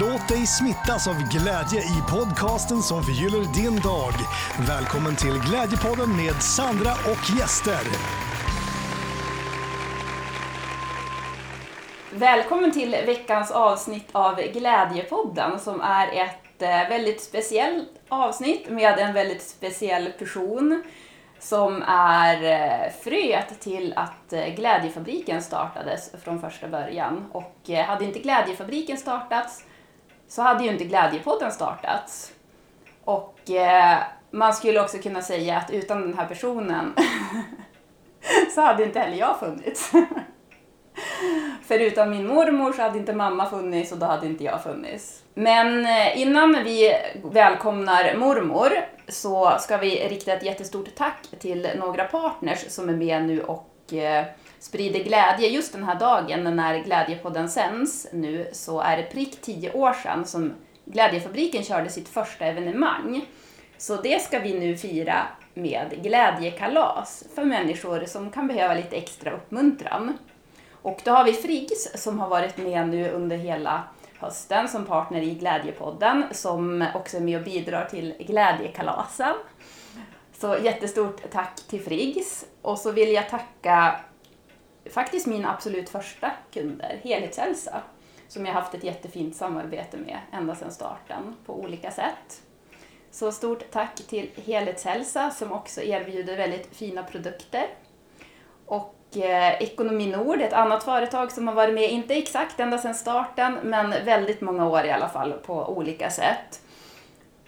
Låt dig smittas av glädje i podcasten som förgyller din dag. Välkommen till Glädjepodden med Sandra och gäster. Välkommen till veckans avsnitt av Glädjepodden som är ett eh, väldigt speciellt avsnitt med en väldigt speciell person som är eh, fröet till att eh, Glädjefabriken startades från första början. Och hade inte Glädjefabriken startats så hade ju inte Glädjepodden startats. Och eh, man skulle också kunna säga att utan den här personen så hade inte heller jag funnits. För utan min mormor så hade inte mamma funnits och då hade inte jag funnits. Men eh, innan vi välkomnar mormor så ska vi rikta ett jättestort tack till några partners som är med nu och eh, sprider glädje. Just den här dagen när Glädjepodden sänds nu så är det prick tio år sedan som Glädjefabriken körde sitt första evenemang. Så det ska vi nu fira med glädjekalas för människor som kan behöva lite extra uppmuntran. Och då har vi Friggs som har varit med nu under hela hösten som partner i Glädjepodden som också är med och bidrar till Glädjekalasen. Så jättestort tack till Friggs. Och så vill jag tacka faktiskt min absolut första kunder, Helhetshälsa, som jag haft ett jättefint samarbete med ända sedan starten på olika sätt. Så stort tack till Helhetshälsa som också erbjuder väldigt fina produkter. Och eh, Ekonomi Nord, ett annat företag som har varit med, inte exakt ända sedan starten, men väldigt många år i alla fall på olika sätt.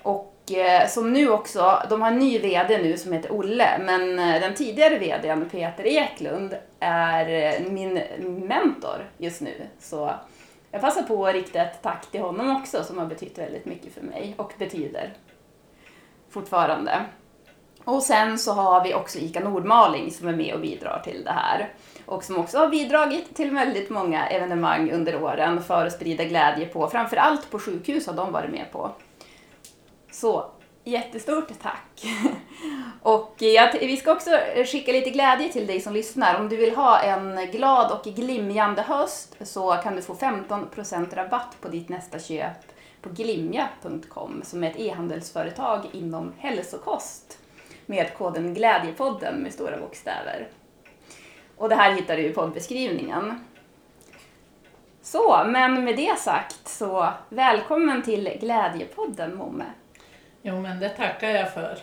Och Eh, som nu också, de har en ny VD nu som heter Olle, men eh, den tidigare VDn Peter Eklund är eh, min mentor just nu. Så jag passar på att rikta ett tack till honom också som har betytt väldigt mycket för mig och betyder fortfarande. Och sen så har vi också ICA Nordmaling som är med och bidrar till det här. Och som också har bidragit till väldigt många evenemang under åren för att sprida glädje på, framförallt på sjukhus har de varit med på. Så jättestort tack! Och jag, vi ska också skicka lite glädje till dig som lyssnar. Om du vill ha en glad och glimjande höst så kan du få 15% rabatt på ditt nästa köp på glimja.com som är ett e-handelsföretag inom hälsokost med koden Glädjepodden med stora bokstäver. Och det här hittar du i poddbeskrivningen. Så, men med det sagt så välkommen till Glädjepodden Momme. Jo men det tackar jag för.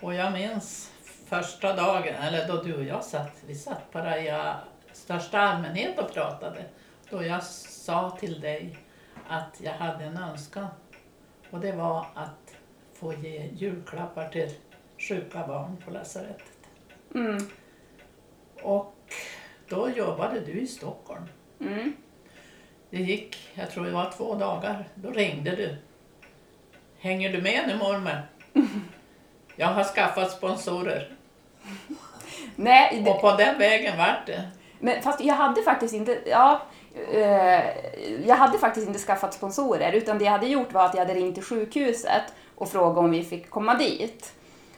Och jag minns första dagen, eller då du och jag satt, vi satt bara i största allmänhet och pratade. Då jag sa till dig att jag hade en önskan. Och det var att få ge julklappar till sjuka barn på lasarettet. Mm. Och då jobbade du i Stockholm. Mm. Det gick, jag tror det var två dagar, då ringde du. Hänger du med nu mormor? Jag har skaffat sponsorer. Nej, det... Och på den vägen vart det. Men fast jag hade faktiskt inte, ja, eh, jag hade faktiskt inte skaffat sponsorer utan det jag hade gjort var att jag hade ringt till sjukhuset och frågat om vi fick komma dit.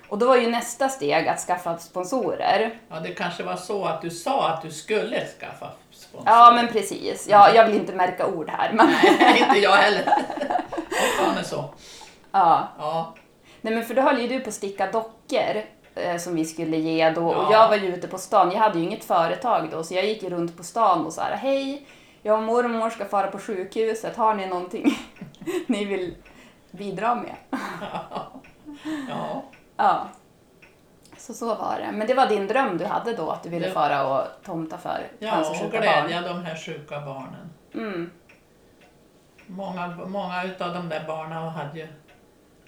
Och då var ju nästa steg att skaffa sponsorer. Ja, det kanske var så att du sa att du skulle skaffa sponsorer. Ja, men precis. Ja, jag vill inte märka ord här. Men... Nej, inte jag heller. Fortfarande så. Ja. ja. Nej, men för då höll ju du på att sticka dockor eh, som vi skulle ge då. Ja. Och jag var ju ute på stan. Jag hade ju inget företag då, så jag gick ju runt på stan och sa hej, jag och mormor ska fara på sjukhuset. Har ni någonting ni vill bidra med? ja. Ja. Så så var det. Men det var din dröm du hade då, att du ville det... fara och tomta för ja, cancersjuka barn? Ja, och glädja de här sjuka barnen. Mm. Många, många utav de där barnen hade ju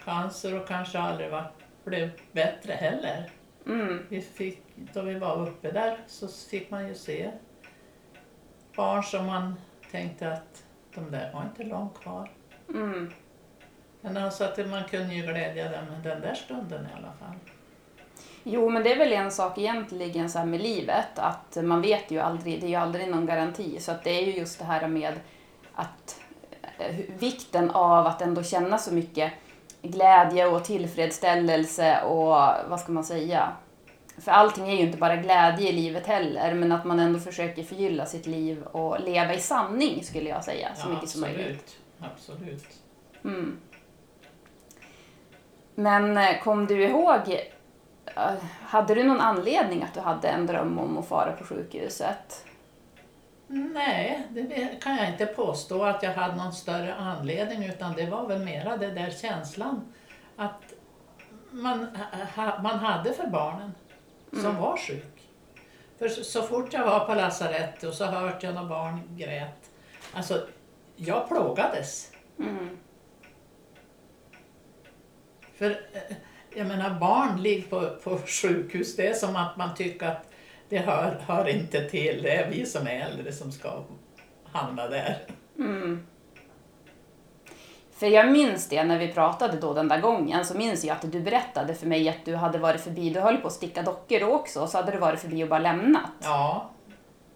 cancer och kanske aldrig var, blev bättre heller. Mm. Vi fick, då vi var uppe där så fick man ju se barn som man tänkte att de där har inte långt kvar. Mm. Men alltså att man kunde ju glädja dem den där stunden i alla fall. Jo, men det är väl en sak egentligen så här med livet, att man vet ju aldrig, det är ju aldrig någon garanti. Så att det är ju just det här med att eh, vikten av att ändå känna så mycket glädje och tillfredsställelse och vad ska man säga? För allting är ju inte bara glädje i livet heller, men att man ändå försöker förgylla sitt liv och leva i sanning skulle jag säga, så ja, mycket som möjligt. absolut. Mm. Men eh, kom du ihåg, eh, hade du någon anledning att du hade en dröm om att fara på sjukhuset? Nej, det kan jag inte påstå att jag hade någon större anledning utan det var väl mera det där känslan att man, ha, man hade för barnen som var sjuk. För så, så fort jag var på lasarettet och så hörde jag några barn grät. Alltså, jag plågades. Mm. För eh, jag menar barn ligger på, på sjukhus, det är som att man tycker att det hör, hör inte till, det är vi som är äldre som ska hamna där. Mm. För jag minns det när vi pratade då den där gången, så minns jag att du berättade för mig att du hade varit förbi, du höll på att sticka dockor då också, så hade du varit förbi och bara lämnat. Ja,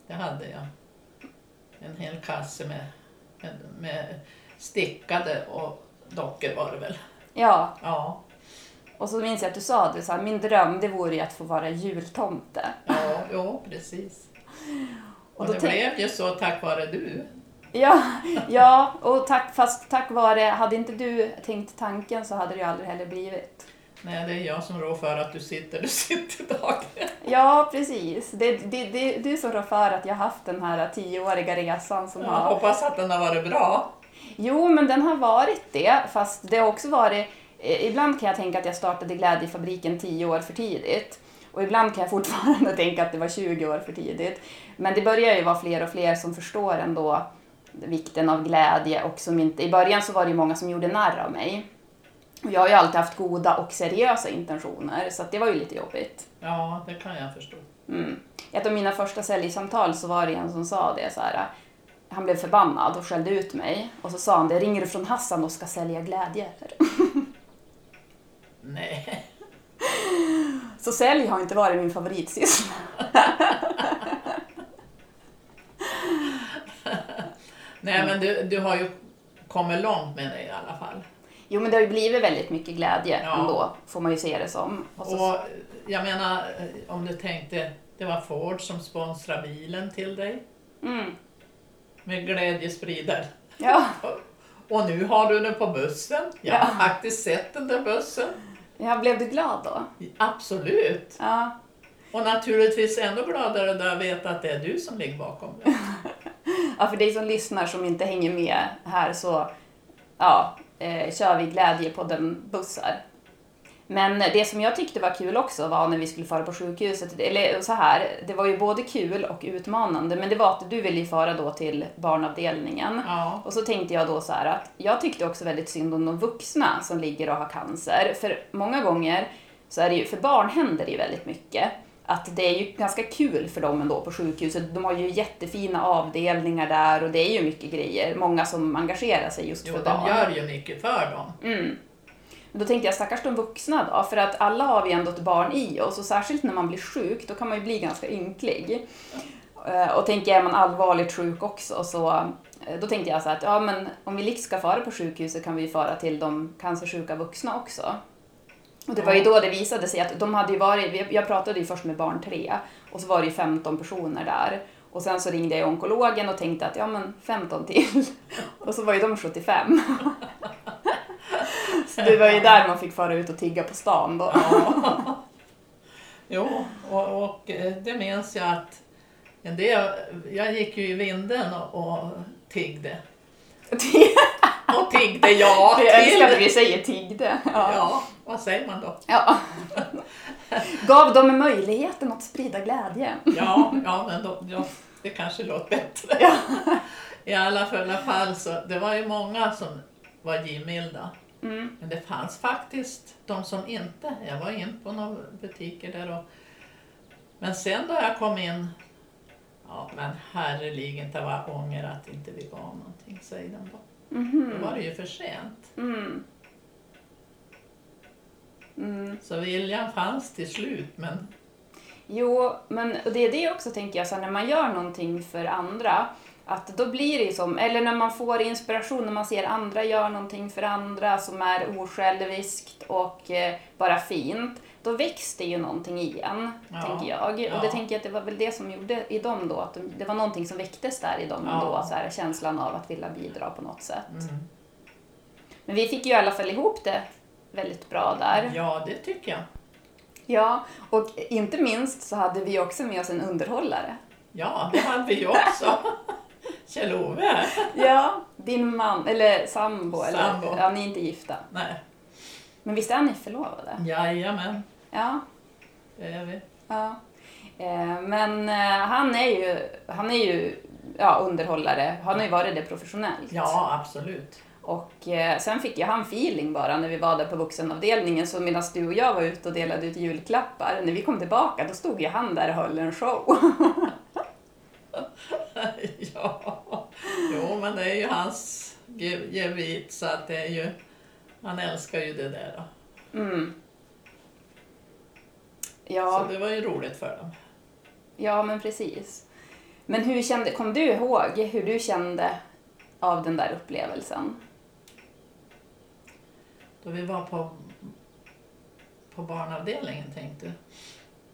det hade jag. En hel kasse med, med, med stickade och dockor var det väl. Ja, Ja, och så minns jag att du sa det så här, min dröm det vore ju att få vara jultomte. ja, jo, precis. Och Och det blev ju så tack vare du. Ja, ja och tack, fast tack vare, hade inte du tänkt tanken så hade det ju aldrig heller blivit. Nej, det är jag som rår för att du sitter du sitter idag. Ja, precis. Det, det, det, du som rår för att jag haft den här tioåriga resan som Jag har... hoppas att den har varit bra. Jo, men den har varit det, fast det har också varit... eh, Ibland kan jag tänka att jag startade Glädjefabriken 10 år för tidigt. Och ibland kan jag fortfarande tänka att det var 20 år för tidigt. Men det börjar ju vara fler och fler som förstår ändå vikten av glädje och som inte... I början så var det ju många som gjorde narr av mig. Och jag har ju alltid haft goda och seriösa intentioner, så att det var ju lite jobbigt. Ja, det kan jag förstå. Mm. Ett av mina första säljsamtal så var det en som sa det så här. Han blev förbannad och skällde ut mig. Och så sa han det, ringer du från Hassan och ska sälja glädje? Nej. Så sälj har inte varit min favoritsyssla. Nej, men du, du har ju kommit långt med det i alla fall. Jo men det har ju blivit väldigt mycket glädje Ja. ändå, får man ju se det som. Och så, Och jag menar, eh, om du tänkte, det var Ford som sponsrade bilen till dig mm. med glädjespridare. ja, Och nu har du den på bussen. Jag har Ja. faktiskt sett den där bussen. Ja, blev du glad då? Absolut. Ja. Och naturligtvis ännu gladare då jag vet att det är du som ligger bakom det. ja, för dig som lyssnar som inte hänger med här så ja, eh, kör vi glädje på den bussar. Men det som jag tyckte var kul också var när vi skulle fara på sjukhuset, eller så här, det var ju både kul och utmanande, men det var att du ville ju fara då till barnavdelningen. Ja, Och så tänkte jag då så här att jag tyckte också väldigt synd om de vuxna som ligger och har cancer. För många gånger så är det ju, för barn händer det ju väldigt mycket. Att det är ju ganska kul för dem ändå på sjukhuset. De har ju jättefina avdelningar där och det är ju mycket grejer. Många som engagerar sig just jo, för de barn. gör ju mycket för dem. Mm. Då tänkte jag stackars de vuxna då, för att alla har vi ändå ett barn i oss och särskilt när man blir sjuk då kan man ju bli ganska ynklig. Eh, Och tänker jag, är man allvarligt sjuk också så eh, då tänkte jag så att ja, men om vi likt ska fara på sjukhuset kan vi fara till de cancersjuka vuxna också. Och det var ju då det visade sig att de hade ju varit, jag pratade ju först med barn tre och så var det ju 15 personer där. Och sen så ringde jag onkologen och tänkte att ja men 15 till. Och så var ju de 75. Det var ju där man fick fara ut och tigga på stan då. Ja. Jo, och, och eh, det minns jag att en del, jag gick ju i vinden och, och tiggde. Och tiggde ja Jag älskar att till. vi säger tiggde. Ja. Ja, vad säger man då? Ja. Gav dem möjligheten att sprida glädje. Ja, ja men då, ja, det kanske låter bättre. Ja. I alla fall, alla fall så det var ju många som var givmilda. Mm. Men det fanns faktiskt de som inte. Jag var in på några butiker där och Men sen då jag kom in Ja men herreligen det var ånger att inte vi gav någonting säger de då. Mhm. Då var det ju för sent. Mm. Mm. Så viljan fanns till slut men Jo, men det är det också tänker jag, så när man gör någonting för andra, att då blir det ju som, eller när man får inspiration, när man ser andra göra någonting för andra som är osjälviskt och eh, bara fint, då väcks det ju någonting igen, Ja, tänker jag. ja. Och det tänker jag att det var väl det som gjorde i dem då, att de, det var någonting som väcktes där i dem Ja. då, så här, känslan av att vilja bidra på något sätt. Mm. Men vi fick ju i alla fall ihop det väldigt bra där. Ja, det tycker jag. Ja, och inte minst så hade vi också med oss en underhållare. Ja, det hade vi också. Kjell-Ove. Ja, din man, eller sambo, eller Sambo. ja, ni är inte gifta. Nej, Men visst är ni förlovade? jajamän, Ja. det är vi. ja. Eh, men eh, han är ju, han är ju ja, underhållare, han har ju varit det professionellt. Ja, absolut. Och eh, sen fick ju han feeling bara när vi var där på vuxenavdelningen, så medan du och jag var ute och delade ut julklappar, när vi kom tillbaka då stod ju han där och höll en show. men det är ju hans ge- gevit så att det är ju, han älskar ju det där. Då. Mm. Ja. Så det var ju roligt för dem. Ja, men precis. Men hur kände, kom du ihåg hur du kände av den där upplevelsen? Då vi var på, på barnavdelningen tänkte du?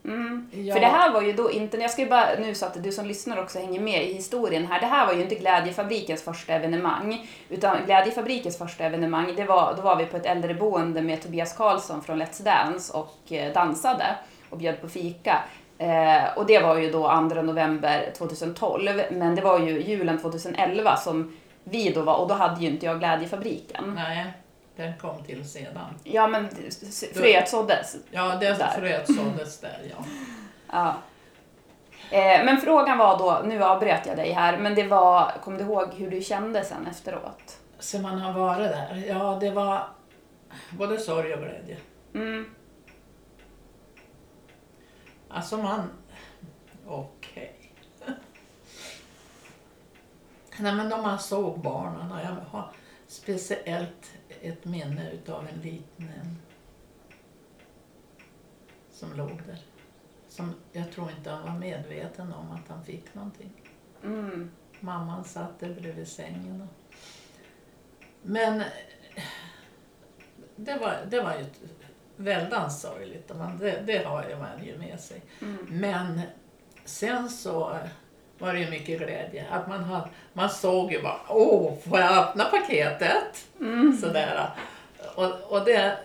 Mm. Ja. För det här var ju då inte, jag ska ju bara nu så att du som lyssnar också hänger med i historien här. Det här var ju inte Glädjefabrikens första evenemang. Utan Glädjefabrikens första evenemang, det var, då var vi på ett äldreboende med Tobias Karlsson från Let's Dance och eh, dansade och bjöd på fika. Eh, och det var ju då 2 november 2012, men det var ju julen 2011 som vi då var, och då hade ju inte jag Glädjefabriken. Nej, den kom till sedan. Ja, men fröet såddes. Ja, det Där. fröet såddes där ja. Ja. Eh, men frågan var då, nu avbröt jag dig här, men det var, kom du ihåg hur du kände sen efteråt? Så man har varit där. Ja, det var både sorg och glädje. Mm. Alltså man... Okej. Nej men när man såg barnen, och jag har speciellt ett minne utav en liten en som låg där. Som jag tror inte han var medveten om att han fick någonting. Mm. Mamman satt där bredvid sängen. Och... Men det var, det var ju väldans sorgligt. Det, det har man ju med sig. Mm. Men sen så var det ju mycket glädje. Att man, har, man såg ju bara, åh, får jag öppna paketet? Mm. Sådär. Och, och det,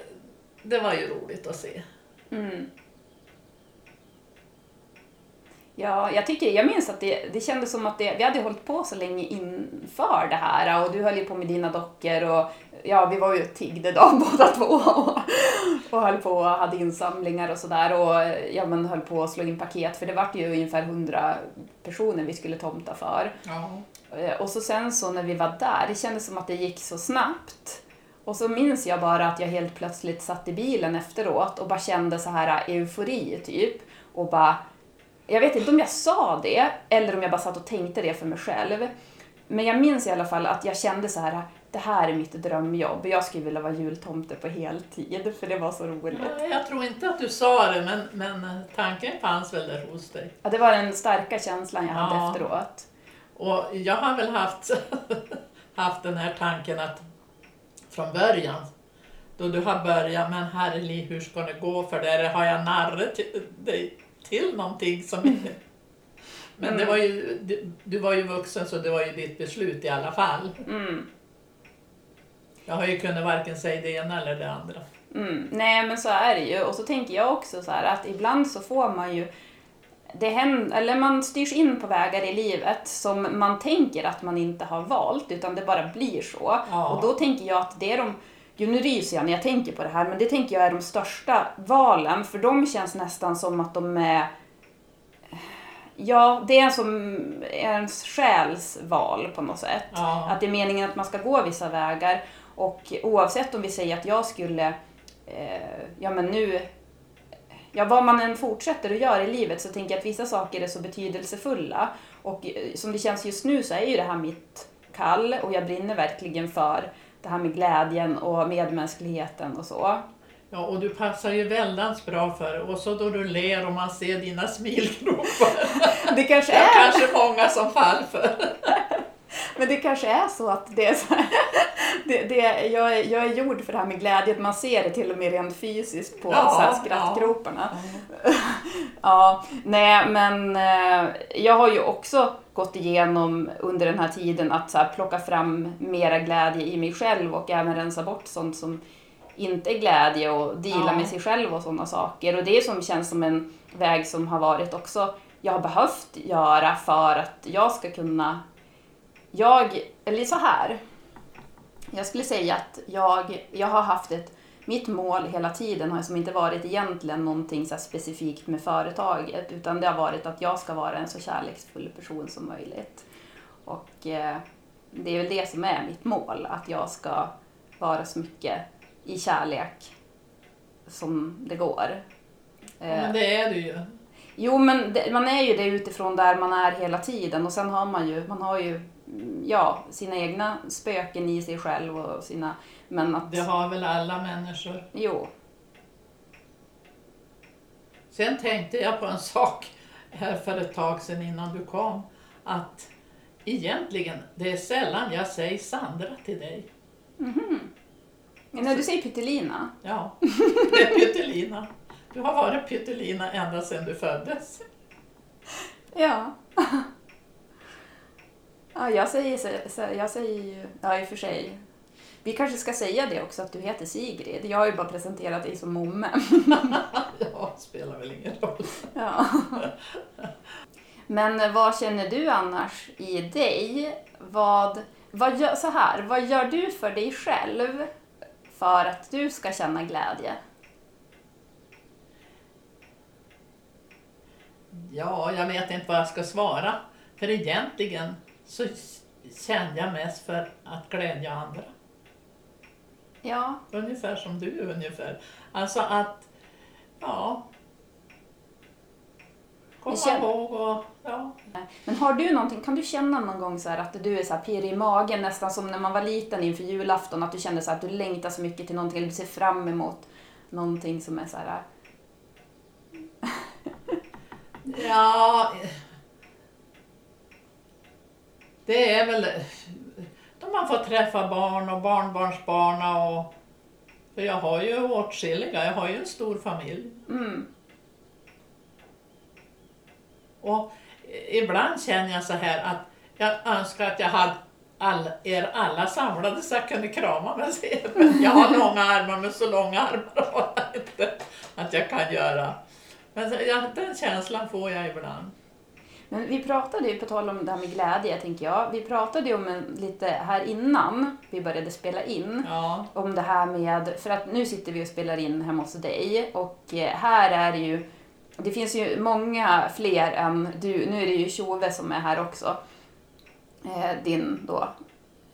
det var ju roligt att se. Mm. Ja, jag, tycker, jag minns att det, det kändes som att det, vi hade hållit på så länge inför det här och du höll ju på med dina dockor och ja, vi var ju tiggde då båda två och, och höll på och hade insamlingar och sådär och ja, men höll på att slå in paket för det vart ju ungefär 100 personer vi skulle tomta för. Ja. Eh, Och så sen så när vi var där, det kändes som att det gick så snabbt. Och så minns jag bara att jag helt plötsligt satt i bilen efteråt och bara kände så här eufori typ. Och bara, jag vet inte om jag sa det eller om jag bara satt och tänkte det för mig själv. Men jag minns i alla fall att jag kände så här, det här är mitt drömjobb. Jag skulle vilja vara jultomte på heltid för det var så roligt. Jag tror inte att du sa det, men, men tanken fanns väl där hos dig. Ja, det var den starka känslan jag hade Ja. efteråt. Och jag har väl haft, haft den här tanken att från början, då du har börjat, men herrelig, hur ska det gå för det? Har jag narrat dig till någonting som inte... Men det var ju, du, du var ju vuxen så det var ju ditt beslut i alla fall. Mm. Jag har ju kunnat varken säga det ena eller det andra. Mm, nej men så är det ju. Och så tänker jag också så här att ibland så får man ju det händer, eller man styrs in på vägar i livet som man tänker att man inte har valt utan det bara blir så. Ja. Och då tänker jag att det är de, jo nu ryser jag när jag tänker på det här, men det tänker jag är de största valen för de känns nästan som att de är Ja, det är som ens själs val på något sätt. Ja. Att det är meningen att man ska gå vissa vägar. Och oavsett om vi säger att jag skulle, eh, ja men nu, ja vad man än fortsätter att göra i livet så tänker jag att vissa saker är så betydelsefulla. Och eh, som det känns just nu så är ju det här mitt kall och jag brinner verkligen för det här med glädjen och medmänskligheten och så. Ja, och du passar ju väldans bra för det. Och så då du ler och man ser dina smilgropar. Det kanske Det är är, kanske många som faller för. Men det kanske är så att det är så här, det, det, jag, är, jag är gjord för det här med glädje, man ser det till och med rent fysiskt på Ja, så här ja. skrattgroparna. Ja, nej men eh, jag har ju också gått igenom under den här tiden att så här, plocka fram mera glädje i mig själv och även rensa bort sånt som inte är glädje och deala Ja. med sig själv och sådana saker. Och det är som känns som en väg som har varit också, jag har behövt göra för att jag ska kunna, jag, eller så här. Jag skulle säga att jag, jag har haft ett, mitt mål hela tiden har som inte varit egentligen någonting så specifikt med företaget utan det har varit att jag ska vara en så kärleksfull person som möjligt. Och eh, det är väl det som är mitt mål, att jag ska vara så mycket i kärlek som det går. Eh, Men det är du ju. Jo, men det, man är ju det utifrån där man är hela tiden och sen har man ju, man har ju ja, sina egna spöken i sig själv och sina, men att, Det har väl alla människor. jo, Sen tänkte jag på en sak här för ett tag sedan innan du kom. Att egentligen, det är sällan jag säger Sandra till dig. men när du säger pyttelina, Ja, det är Pyttelina. Du har varit Pyttelina ända sedan du föddes. ja. Ja, jag säger, jag säger ju, ja i och för sig, vi kanske ska säga det också att du heter Sigrid, jag har ju bara presenterat dig som Momme. Ja, spelar väl ingen roll. Ja. Men vad känner du annars i dig? Vad, vad gör, så här, vad gör du för dig själv för att du ska känna glädje? Ja, jag vet inte vad jag ska svara. För egentligen så kände jag mest för att glädja andra. Ja, Ungefär som du ungefär. Alltså att, ja. Komma känner- ihåg och, ja. men har du någonting, kan du känna någon gång så här att du är så här pirrig i magen nästan som när man var liten inför julafton, att du kände så att du längtar så mycket till någonting, eller du ser fram emot någonting som är så här, Ja, det är väl då man får träffa barn och barnbarnsbarn och för jag har ju åtskilliga, jag har ju en stor familj. mm, Och ibland känner jag så här att jag önskar att jag hade all, er alla samlade så jag kunde krama med. Men jag har långa armar, men så långa armar har jag inte att jag kan göra. Men den känslan får jag ibland. Men vi pratade ju, på tal om det här med glädje, tänker jag, vi pratade ju om en, lite här innan vi började spela in, Ja, om det här med, för att nu sitter vi och spelar in hemma hos dig. Och eh, här är det ju, det finns ju många fler än du, nu är det ju Tjove som är här också, eh, din då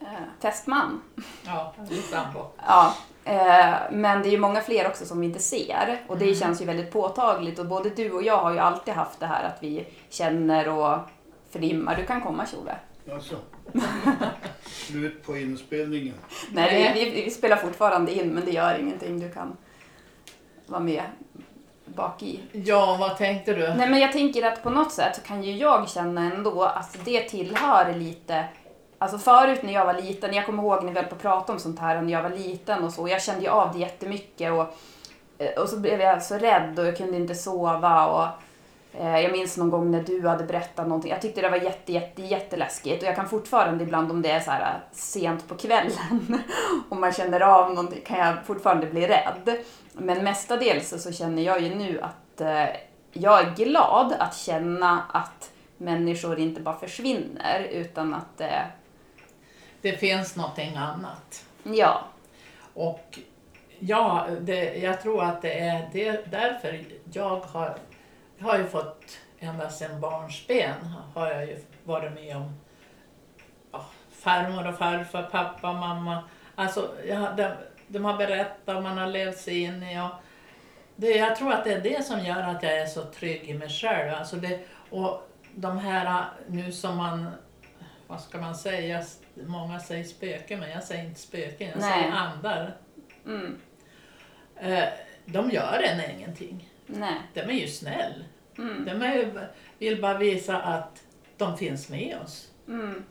eh, fästman. ja, sambo. Ja, eh, men det är ju många fler också som vi inte ser och det känns ju väldigt påtagligt och både du och jag har ju alltid haft det här att vi känner och förlimmar. Du kan komma Tjove. Alltså. Slut på inspelningen. Nej, Nej. vi, vi, vi spelar fortfarande in men det gör ingenting. Du kan vara med bak i. Ja, vad tänkte du? Nej men jag tänker att på något sätt så kan ju jag känna ändå att det tillhör lite Alltså förut när jag var liten, jag kommer ihåg när vi höll på att prata om sånt här när jag var liten och så, jag kände ju av det jättemycket och, eh, och så blev jag så rädd och jag kunde inte sova och eh, jag minns någon gång när du hade berättat någonting, jag tyckte det var jätte, jätte, jätteläskigt och jag kan fortfarande ibland om det är så här eh, sent på kvällen och man känner av någonting kan jag fortfarande bli rädd. Men mestadels så känner jag ju nu att eh, jag är glad att känna att människor inte bara försvinner utan att, eh, det finns någonting annat. ja, Och ja, det, jag tror att det är det, därför jag har, jag har ju fått ända sedan barnsben har jag ju varit med om ja, farmor och farfar, pappa, mamma. Alltså, ja, de, de har berättat och man har levt sig in i och det, jag tror att det är det som gör att jag är så trygg i mig själv. Alltså det, och de här nu som man, vad ska man säga, många säger spöken men jag säger inte spöken, jag Nej. säger andar. mm, Eh, de gör en ingenting. nej, De är ju snäll. mm, De är vill bara visa att de finns med oss. mm,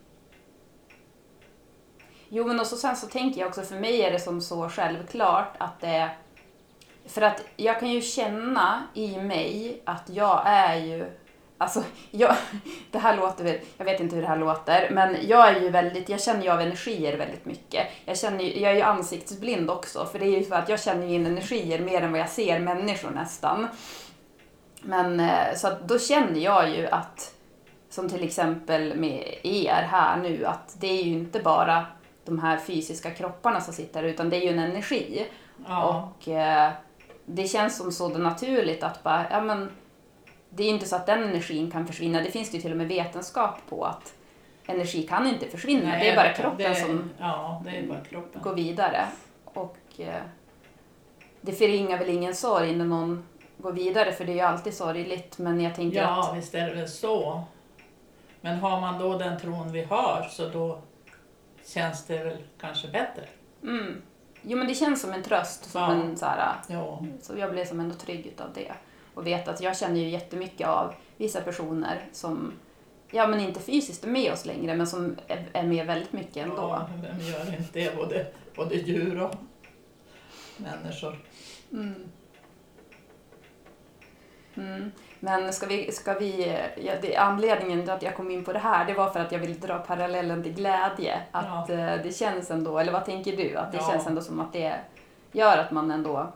Jo, men och så sen så tänker jag också, för mig är det som så självklart att det För att jag kan ju känna i mig att jag är ju Alltså, jag, det här låter väl, jag vet inte hur det här låter, men jag är ju väldigt, jag känner ju av energier väldigt mycket. Jag, känner ju, jag är ju ansiktsblind också, för det är ju så att jag känner in energier mer än vad jag ser människor nästan. Men eh, så att då känner jag ju att, som till exempel med er här nu, att det är ju inte bara de här fysiska kropparna som sitter utan det är ju en energi. Ja. Och eh, det känns som så naturligt att bara, ja men det är inte så att den energin kan försvinna. Det finns det ju till och med vetenskap på att energi kan inte försvinna. Nej, det är bara kroppen det, som Ja, bara kroppen. går vidare. Och eh, det förringar väl ingen sorg när någon går vidare för det är ju alltid sorgligt. Men jag tänker Ja, att visst är det väl så. Men har man då den tron vi har så då känns det väl kanske bättre. mm, jo men det känns som en tröst. Som Ja. en, så, här, Ja, så jag blev som ändå trygg utav det. Och vet att jag känner ju jättemycket av vissa personer som Ja men inte fysiskt är med oss längre men som är, är med väldigt mycket ändå. ja vem gör inte det? Både, både djur och människor. Mm. Mm. Men ska vi, ska vi ja, det, anledningen till att jag kom in på det här det var för att jag ville dra parallellen till glädje. Att eh, det känns ändå, eller vad tänker du? Att det Ja. känns ändå som att det gör att man ändå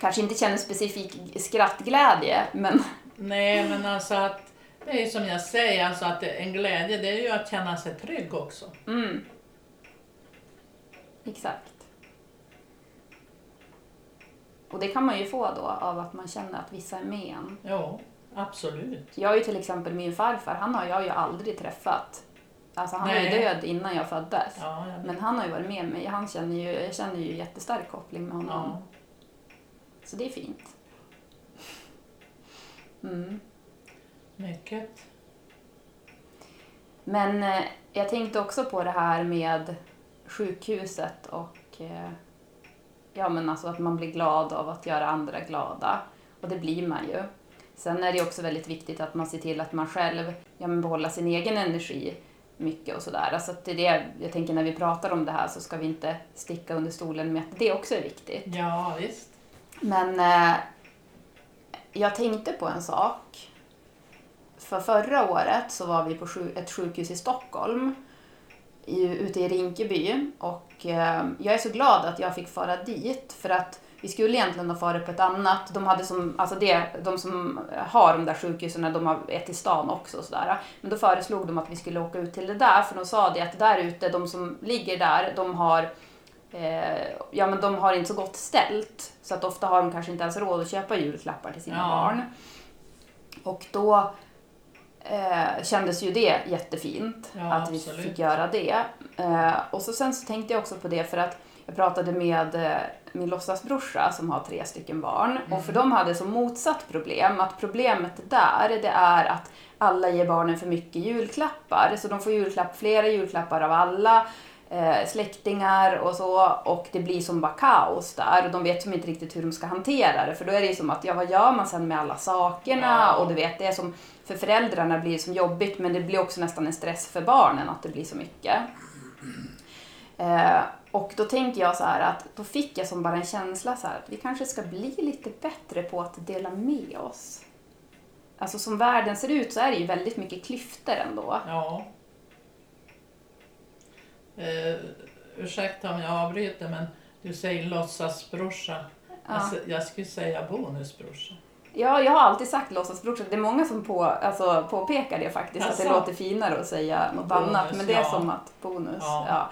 kanske inte känner specifik skrattglädje men Nej, men alltså att det är ju som jag säger, alltså att en glädje det är ju att känna sig trygg också. mm. Exakt. Och det kan man ju få då av att man känner att vissa är med en. Jo, absolut. Jag har ju till exempel min farfar, han har jag ju aldrig träffat. Alltså han var ju Nej. död innan jag föddes. Ja, jag. Men han har ju varit med mig. Han känner ju, jag känner ju jättestark koppling med honom. ja. Så det är fint. Mm. Mycket. Men eh, jag tänkte också på det här med sjukhuset och eh, ja men alltså att man blir glad av att göra andra glada. Och det blir man ju. Sen är det också väldigt viktigt att man ser till att man själv ja, men behåller sin egen energi mycket och sådär. Alltså det är det, jag tänker när vi pratar om det här så ska vi inte sticka under stolen med att det också är viktigt. Ja, visst. Men eh, jag tänkte på en sak. För förra året så var vi på ett sjukhus i Stockholm, i, ute i Rinkeby. Och eh, jag är så glad att jag fick fara dit för att vi skulle egentligen ha farit på ett annat. De, hade som, alltså det, de som har de där sjukhusen, de har ett i stan också. Och sådär. Men då föreslog de att vi skulle åka ut till det där, för de sa det att där ute, de som ligger där, de har eh, ja, men de har inte så gott ställt. Så att ofta har de kanske inte ens råd att köpa julklappar till sina Ja. barn. Och då eh, kändes ju det jättefint Ja, att vi absolut. fick göra det. Eh, och så sen så tänkte jag också på det för att jag pratade med eh, min låtsasbrorsa som har tre stycken barn och för de hade så motsatt problem. Att problemet där det är att alla ger barnen för mycket julklappar. Så de får julklapp, flera julklappar av alla eh, släktingar och så och det blir som bara kaos där och de vet som inte riktigt hur de ska hantera det för då är det ju som att ja vad gör man sen med alla sakerna och du vet det är som för föräldrarna blir det som jobbigt men det blir också nästan en stress för barnen att det blir så mycket. Eh, och då tänker jag så här att då fick jag som bara en känsla så här att vi kanske ska bli lite bättre på att dela med oss. Alltså som världen ser ut så är det ju väldigt mycket klyftor ändå. Ja. Eh, ursäkta om jag avbryter men du säger låtsasbrorsa. Ja. Alltså, jag skulle säga bonusbrorsa. Ja, jag har alltid sagt låtsasbrorsa. Det är många som på, alltså, påpekar det faktiskt, att det låter finare att säga något Bonus, annat. Men det är ja. som att bonus, ja. Ja.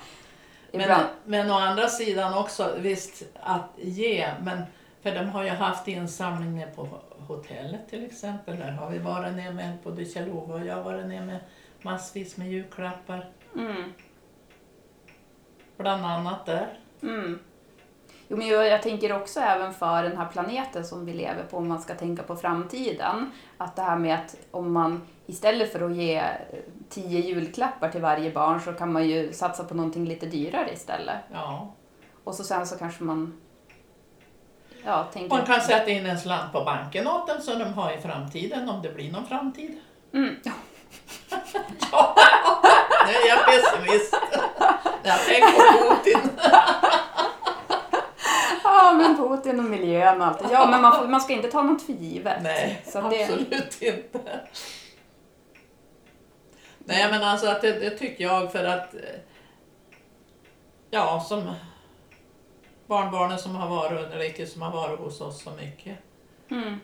Men, men å andra sidan också, visst att ge, men för de har ju haft insamlingar på hotellet till exempel. Där har vi varit ner med, både Kjell-Ove och jag har varit ner med massvis med julklappar. Mm, Bland annat där. mm. Jo, men jag, jag tänker också även för den här planeten som vi lever på, om man ska tänka på framtiden. Att det här med att om man istället för att ge eh, tio julklappar till varje barn så kan man ju satsa på någonting lite dyrare istället. Ja. Och så sen så kanske man ja, tänker... Man kan sätta in en slant på banken åt dem så de har i framtiden, om det blir någon framtid. Mm. Ja, nu är jag pessimist. Jag tänker på Putin. Ja, men Putin och miljön och allt. Ja, men man, får, man ska inte ta något för givet. Nej, Så det- absolut inte. Nej, men alltså att det, det tycker jag för att eh, ja, som barnbarnen som har varit under Ricky som har varit hos oss så mycket. Mm.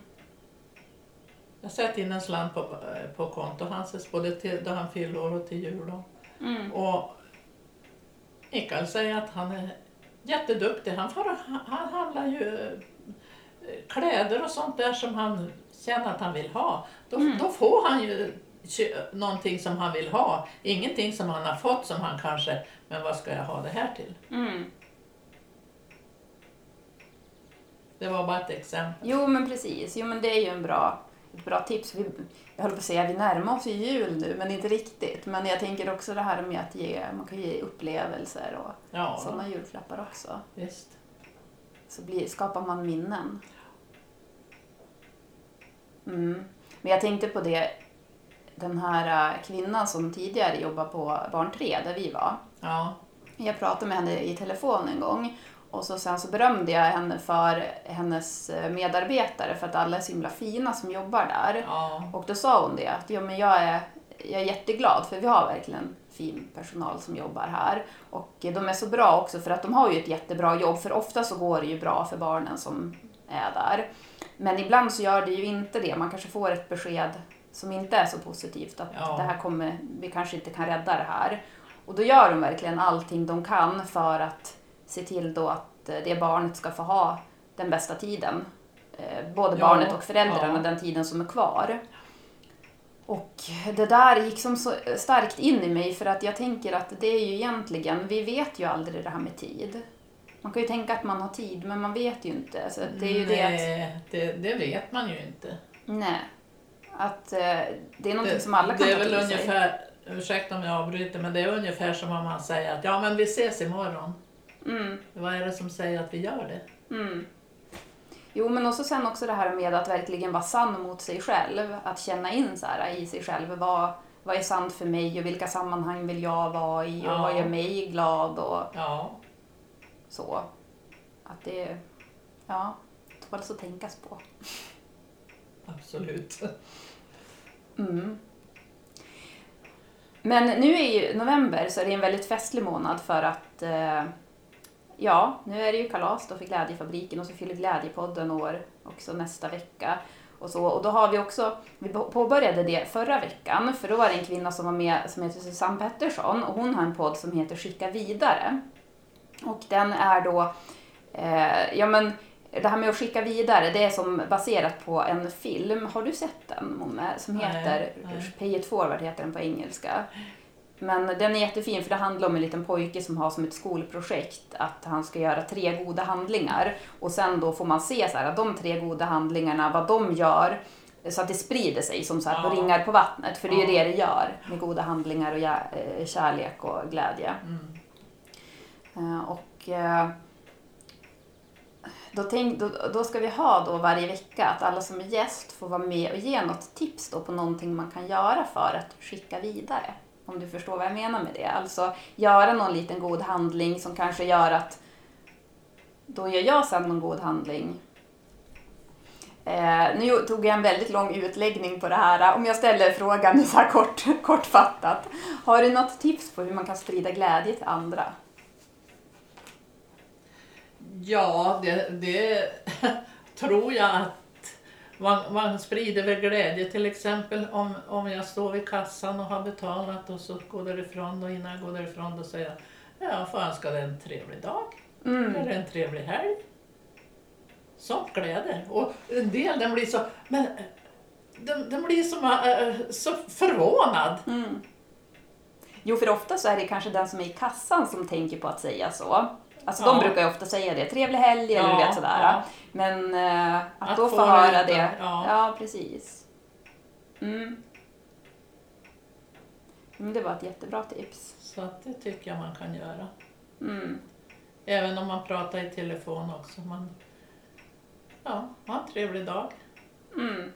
Jag sätter in en slant på, eh, på konto hans både till, då han fyller år och till jul. Mm. Och Mikael säger att han är jätteduktig. Han, får, han handlar ju eh, kläder och sånt där som han känner att han vill ha. Då, Mm. då får han ju någonting som han vill ha. Ingenting som han har fått som han kanske, men vad ska jag ha det här till? Mm. Det var bara ett exempel. Jo, men precis. Jo, men det är ju en bra, bra tips. Vi, jag håller på att säga vi närmar oss ju jul nu, men inte riktigt. Men jag tänker också det här med att ge, man kan ge upplevelser och Ja, sådana julklappar också. visst. Så blir, skapar man minnen. Mm. Men jag tänkte på det, den här äh, kvinnan som tidigare jobbade på Barn 3, där vi var. Ja, Jag pratade med henne i telefon en gång och så sen så berömde jag henne för hennes eh, medarbetare för att alla är så himla fina som jobbar där. ja, Och då sa hon det att ja, men jag, är, jag är jätteglad för vi har verkligen fin personal som jobbar här. Och eh, de är så bra också för att de har ju ett jättebra jobb för ofta så går det ju bra för barnen som är där. Men ibland så gör det ju inte det. Man kanske får ett besked som inte är så positivt att Ja. det här kommer, vi kanske inte kan rädda det här. Och då gör de verkligen allting de kan för att se till då att eh, det barnet ska få ha den bästa tiden. Eh, Både Ja, barnet och föräldrarna ja. den tiden som är kvar. Och det där gick som så starkt in i mig för att jag tänker att det är ju egentligen, vi vet ju aldrig det här med tid. Man kan ju tänka att man har tid men man vet ju inte. Så det är ju det att, Nej, det, det vet man ju inte. nej. Att eh, det är någonting Det, som alla kan det är väl till sig. ungefär, ursäkta om jag avbryter, men det är ungefär som om man säger att ja men vi ses imorgon. Mm, Vad är det som säger att vi gör det? mm. Jo men också sen också det här med att verkligen vara sann mot sig själv. Att känna in så här i sig själv. Vad, vad är sant för mig och vilka sammanhang vill jag vara i och Ja. vad gör mig glad och Ja, så. Att det, ja, tål att tänkas på. absolut. Mm. Men nu är ju november så är det en väldigt festlig månad för att eh, ja, nu är det ju kalas då för Glädjefabriken och så fyller Glädjepodden år också nästa vecka. Och, så, och då har vi också, vi påbörjade det förra veckan för då var det en kvinna som var med som heter Susanne Pettersson och hon har en podd som heter Skicka vidare. Och den är då, eh, ja men det här med att skicka vidare, det är som baserat på en film. Har du sett den, Momme? Som Nej, heter nej. Pay it forward heter den på engelska. Men den är jättefin för det handlar om en liten pojke som har som ett skolprojekt att han ska göra tre goda handlingar. Och sen då får man se så här, att de tre goda handlingarna, vad de gör så att det sprider sig som så här på Ja. ringar på vattnet. För det är ju det det gör med goda handlingar och eh, kärlek och glädje. Mm. Eh, Och eh, då, tänk, då, då ska vi ha då varje vecka att alla som är gäst får vara med och ge något tips då på någonting man kan göra för att skicka vidare. Om du förstår vad jag menar med det. Alltså göra någon liten god handling som kanske gör att då gör jag sen någon god handling. Eh, nu tog jag en väldigt lång utläggning på det här. Om jag ställer frågan så här kort, kortfattat. Har du något tips på hur man kan sprida glädje till andra? Ja, det, det tror jag att man, man sprider väl glädje till exempel om, om jag står vid kassan och har betalat och så går därifrån och innan jag går därifrån då säger jag ja, får önska dig en trevlig dag Mm. eller en trevlig helg. Sånt gläder. Och en del den blir så, men eh, den, den blir som, äh, så förvånad. Mm. Jo, för ofta så är det kanske den som är i kassan som tänker på att säga så. Alltså de Ja. brukar ju ofta säga det, trevlig helg eller du Ja, vet sådär. ja. Men eh, att, Att då få höra veta, det. ja. Ja, precis. Mm. Mm, det var ett jättebra tips. Så att det tycker jag man kan göra. Mm. Även om man pratar i telefon också. Man, ja, ha en trevlig dag. Mm.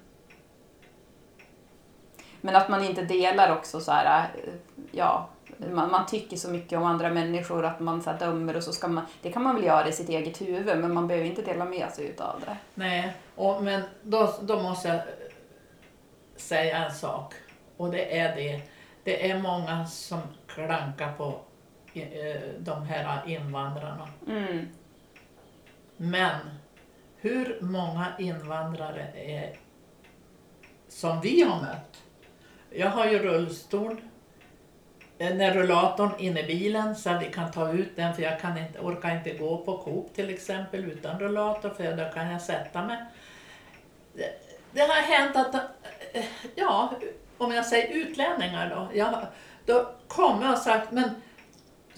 Men att man inte delar också så här, eh, ja, Man, man tycker så mycket om andra människor att man så här, dömer och så ska man, det kan man väl göra i sitt eget huvud men man behöver inte dela med sig utav det. Nej, och, men då, då måste jag säga en sak. Och det är det. Det är många som klankar på eh, de här invandrarna. Mm. Men hur många invandrare är som vi har mött? Jag har ju rullstol. Eh, När rullatorn in i bilen så att vi kan ta ut den för jag kan inte, orkar inte gå på Coop till exempel utan rullator för då kan jag sätta mig. Det, det har hänt att, eh, ja, om jag säger utlänningar då, jag, då kommer jag och sagt men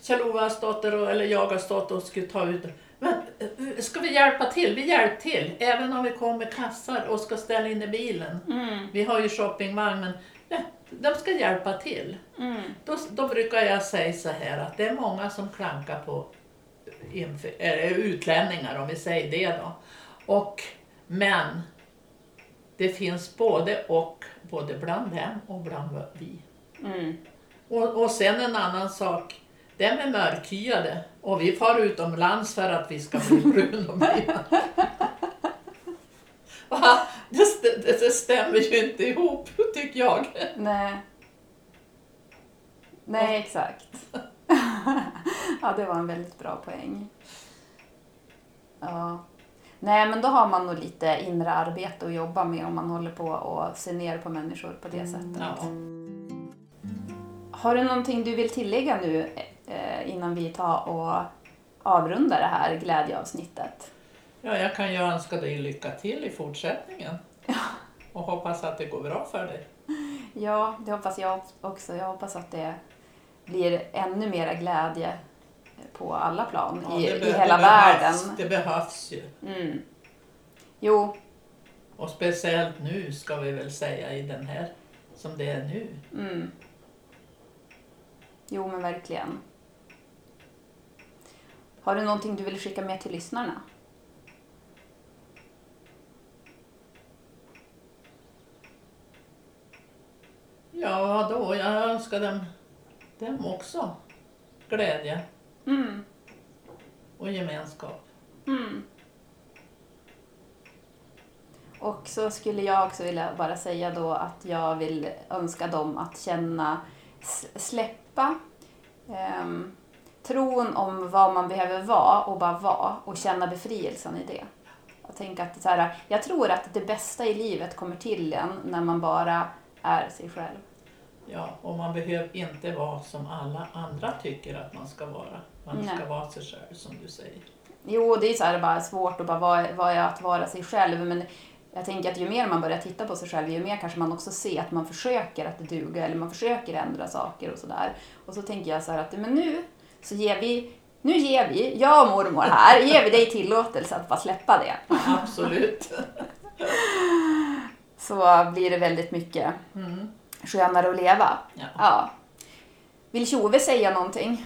Kjell-Ove har stått och, eller jag har stått och skulle ta ut men eh, ska vi hjälpa till? Vi hjälper till. Även om vi kommer med kassar och ska ställa in i bilen. Mm. Vi har ju shoppingvagn men ja, de ska hjälpa till. Mm. Då, då brukar jag säga så här att det är många som klankar på eller utlänningar om vi säger det då. Och, men det finns både och, både bland dem och bland vi. Mm. Och, och sen en annan sak, det är mörkhyade och vi far utomlands för att vi ska bli brun och blida. Va? Det, det, det stämmer ju inte ihop tycker jag. Nej. Nej, exakt. ja, det var en väldigt bra poäng. Ja. Nej, men då har man nog lite inre arbete att jobba med om man håller på och ser ner på människor på det sättet. Ja. Har du någonting du vill tillägga nu eh, innan vi tar och avrundar det här glädjeavsnittet? Ja, jag kan ju önska dig lycka till i fortsättningen. Och hoppas att det går bra för dig. Ja, det hoppas jag också. Jag hoppas att det blir ännu mera glädje på alla plan Ja, i, i hela det världen. behövs, Det behövs ju. Mm. Jo, Och speciellt nu ska vi väl säga i den här som det är nu. mm. jo men verkligen. Har du någonting du vill skicka med till lyssnarna? Ja, då jag önskar dem, dem också glädje Mm. och gemenskap. Mm. Och så skulle jag också vilja bara säga då att jag vill önska dem att känna, s- släppa ehm, tron om vad man behöver vara och bara vara och känna befrielsen i det. Jag, tänker att så här, jag tror att det bästa i livet kommer till en när man bara är sig själv. Ja, och man behöver inte vara som alla andra tycker att man ska vara. Man Nej. ska vara sig själv som du säger. Jo, det är så här bara svårt att bara vad, vad är att vara sig själv. Men jag tänker att ju mer man börjar titta på sig själv, ju mer kanske man också ser att man försöker att duga eller man försöker ändra saker och sådär. Och så tänker jag så här att men nu så ger vi, nu ger vi, jag och mormor här, ger vi dig tillåtelse att bara släppa det. Absolut. Så blir det väldigt mycket Mm. Skönare att leva. Ja. Ja. Vill Tjove säga någonting?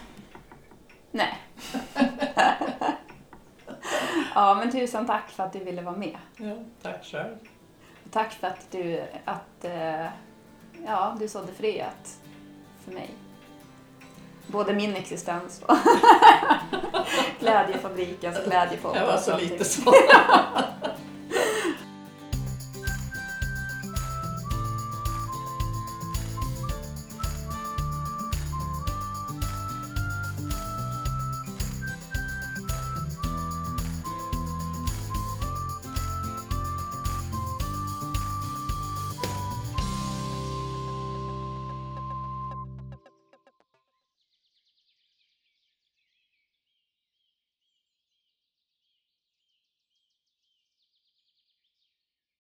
Nej. ja, men tusen tack för att du ville vara med. Ja, tack själv. Och Tack för att du, att, eh, ja, du sådde fröet för mig. Både min existens och Glädjefabrikens glädjepodcast. Det var så lite så.